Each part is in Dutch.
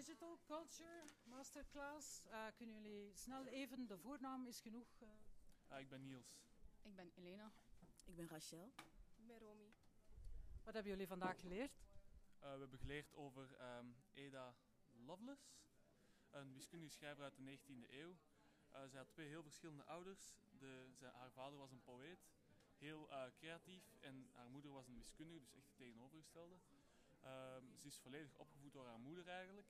Digital Culture Masterclass. Uh, kunnen jullie snel even, de voornaam is genoeg. Uh... Uh, ik ben Niels. Ik ben Elena. Ik ben Rachel. Ik ben Romy. Wat hebben jullie vandaag geleerd? we hebben geleerd over um, Ada Lovelace, een wiskundige schrijver uit de 19e eeuw. zij had twee heel verschillende ouders. De, zijn, haar vader was een poëet, heel creatief, en haar moeder was een wiskundige, dus echt het tegenovergestelde. Um, ze is volledig opgevoed door haar moeder eigenlijk.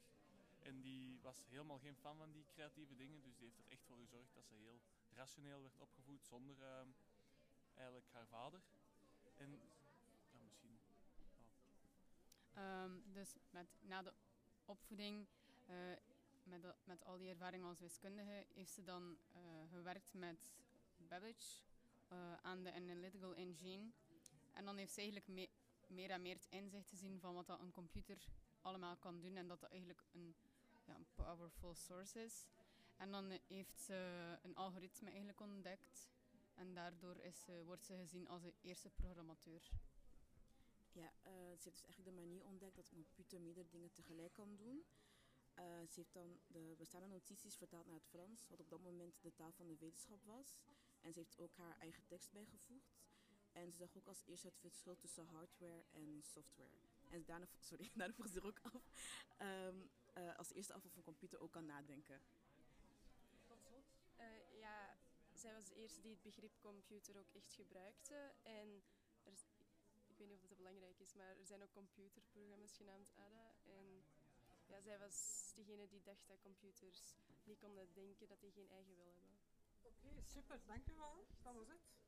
En die was helemaal geen fan van die creatieve dingen. Dus die heeft er echt voor gezorgd dat ze heel rationeel werd opgevoed zonder uh, eigenlijk haar vader. En ja, misschien. Um, dus met, na de opvoeding, uh, met, met al die ervaring als wiskundige, heeft ze dan uh, gewerkt met Babbage uh, aan de Analytical Engine. En dan heeft ze eigenlijk mee, meer en meer het inzicht te zien van wat dat een computer allemaal kan doen en dat dat eigenlijk een, ja, een powerful source is. En dan heeft ze een algoritme eigenlijk ontdekt en daardoor is, uh, wordt ze gezien als de eerste programmateur. Ja, uh, ze heeft dus eigenlijk de manier ontdekt dat een computer meerdere dingen tegelijk kan doen. Uh, ze heeft dan de bestaande notities vertaald naar het Frans, wat op dat moment de taal van de wetenschap was. En ze heeft ook haar eigen tekst bijgevoegd. En ze zag ook als eerste het verschil tussen hardware en software. En daarna, sorry, daarna vroeg ze er ook af um, uh, als eerste af of een computer ook kan nadenken. Uh, ja, zij was de eerste die het begrip computer ook echt gebruikte. En er, ik weet niet of dat belangrijk is, maar er zijn ook computerprogramma's genaamd ADA. En ja, zij was degene die dacht dat computers niet konden denken, dat die geen eigen wil hebben. Oké, okay, super, dank u wel. Dat was het.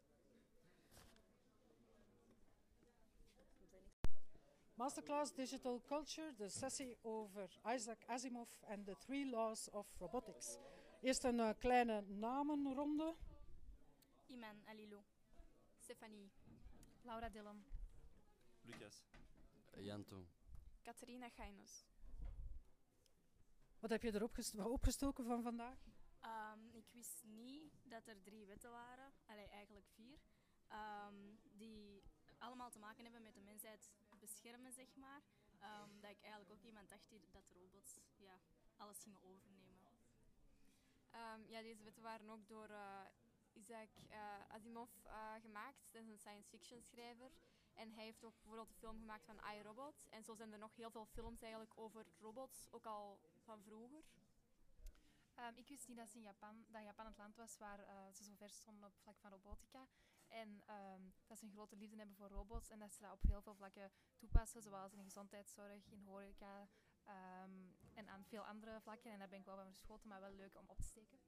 Masterclass Digital Culture, de sessie over Isaac Asimov en de Three Laws of Robotics. Eerst een uh, kleine namenronde. Iman Alilou. Stefanie. Laura Dillon. Lucas. Janto. Catharina Gainos. Wat heb je erop opgestoken van vandaag? Um, ik wist niet dat er drie wetten waren, Allee, eigenlijk vier, allemaal te maken hebben met de mensheid beschermen, zeg maar. Um, dat ik eigenlijk ook iemand dacht die, dat robots ja, alles gingen overnemen. Um, ja, deze wetten waren ook door uh, Isaac uh, Asimov uh, gemaakt. Dat is een science fiction schrijver. En hij heeft ook bijvoorbeeld de film gemaakt van iRobot. En zo zijn er nog heel veel films eigenlijk over robots, ook al van vroeger. Um, ik wist niet dat, in Japan, dat Japan het land was waar uh, ze zo ver stonden op vlak van robotica. En um, dat ze een grote liefde hebben voor robots en dat ze dat op heel veel vlakken toepassen, zoals in gezondheidszorg, in horeca um, en aan veel andere vlakken. En daar ben ik wel van verschoten, maar wel leuk om op te steken.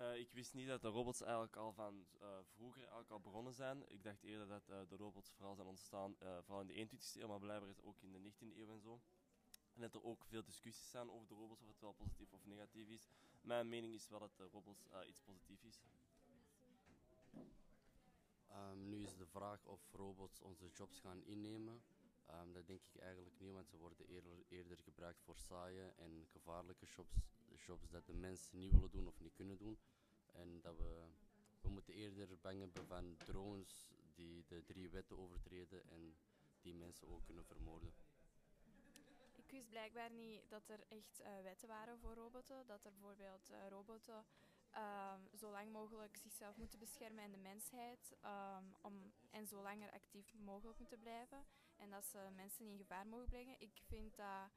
Uh, ik wist niet dat de robots eigenlijk al van uh, vroeger al begonnen zijn. Ik dacht eerder dat uh, de robots vooral zijn ontstaan, vooral in de 21ste eeuw, maar blijkbaar ook in de 19e eeuw en zo. En dat er ook veel discussies zijn over de robots, of het wel positief of negatief is. Mijn mening is wel dat de robots iets positiefs is. Um, nu is de vraag of robots onze jobs gaan innemen. Um, dat denk ik eigenlijk niet, want ze worden eerder, eerder gebruikt voor saaie en gevaarlijke jobs. Jobs dat de mensen niet willen doen of niet kunnen doen. En dat we, we moeten eerder bang hebben van drones die de drie wetten overtreden en die mensen ook kunnen vermoorden. Ik wist blijkbaar niet dat er echt uh, wetten waren voor robotten. Dat er bijvoorbeeld uh, robotten um, zo lang mogelijk zichzelf moeten beschermen en de mensheid. Um, om, en zo langer actief mogelijk moeten blijven. En dat ze mensen in gevaar mogen brengen. Ik vind dat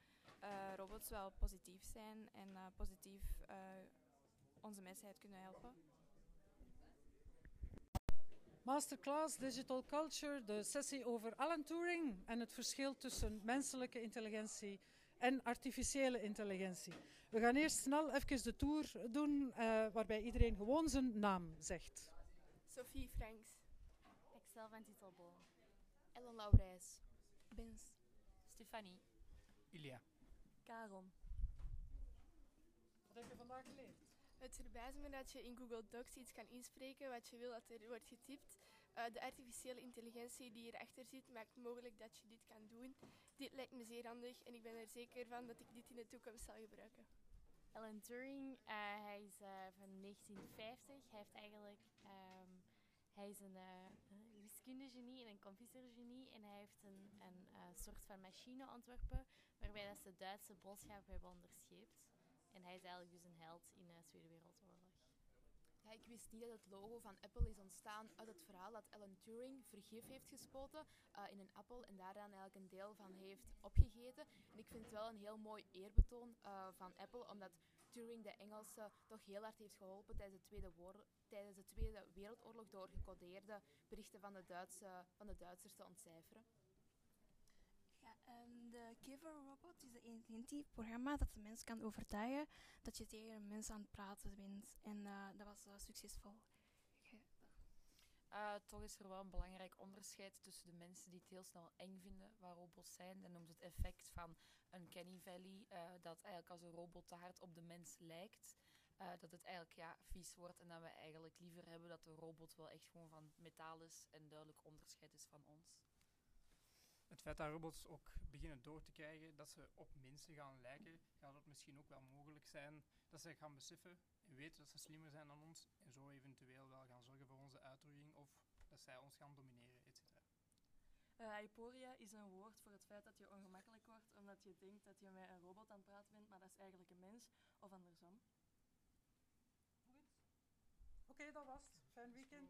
uh, robots wel positief zijn en uh, positief uh, onze mensheid kunnen helpen. Masterclass Digital Culture, de sessie over Alan Turing en het verschil tussen menselijke intelligentie en artificiële intelligentie. We gaan eerst snel even de tour doen, uh, waarbij iedereen gewoon zijn naam zegt. Sophie Franks. Excel van Titelboom. Ellen Laurijs. Bins. Stefanie. Ilia. Karon. Wat heb je vandaag geleerd? Het verbaast me dat je in Google Docs iets kan inspreken wat je wil dat er wordt getypt. Uh, de artificiële intelligentie die erachter zit maakt mogelijk dat je dit kan doen. Dit lijkt me zeer handig en ik ben er zeker van dat ik dit in de toekomst zal gebruiken. Alan Turing, uh, hij is uh, van 1950. Hij heeft eigenlijk um, hij is een wiskundegenie en een computergenie en hij heeft een, een soort van machine ontworpen waarbij dat ze Duitse boodschap hebben onderscheept. En hij is eigenlijk dus een held in de Tweede Wereldoorlog. Ja, ik wist niet dat het logo van Apple is ontstaan uit het verhaal dat Alan Turing vergif heeft gespoten uh, in een appel en daar dan eigenlijk een deel van heeft opgegeten. En ik vind het wel een heel mooi eerbetoon uh, van Apple, omdat Turing de Engelsen toch heel hard heeft geholpen tijdens de Tweede, tijdens de Tweede Wereldoorlog door gecodeerde berichten van de, Duitse, van de Duitsers te ontcijferen. Um, de Giver Robot is een intuïtief programma dat de mens kan overtuigen dat je tegen een mens aan het praten bent. En uh, dat was uh, succesvol. Uh, toch is er wel een belangrijk onderscheid tussen de mensen die het heel snel eng vinden waar robots zijn. Dat noemt het effect van een Kenny Valley, dat eigenlijk als een robot te hard op de mens lijkt. Dat het eigenlijk ja, vies wordt en dat we eigenlijk liever hebben dat de robot wel echt gewoon van metaal is en duidelijk onderscheid is van ons. Het feit dat robots ook beginnen door te krijgen dat ze op mensen gaan lijken, gaat het misschien ook wel mogelijk zijn dat ze gaan beseffen en weten dat ze slimmer zijn dan ons en zo eventueel wel gaan zorgen voor onze uitroeiing of dat zij ons gaan domineren, etc. Uh, hyporia is een woord voor het feit dat je ongemakkelijk wordt omdat je denkt dat je met een robot aan het praten bent, maar dat is eigenlijk een mens of andersom. Goed. Oké, okay, dat was het. Fijn weekend.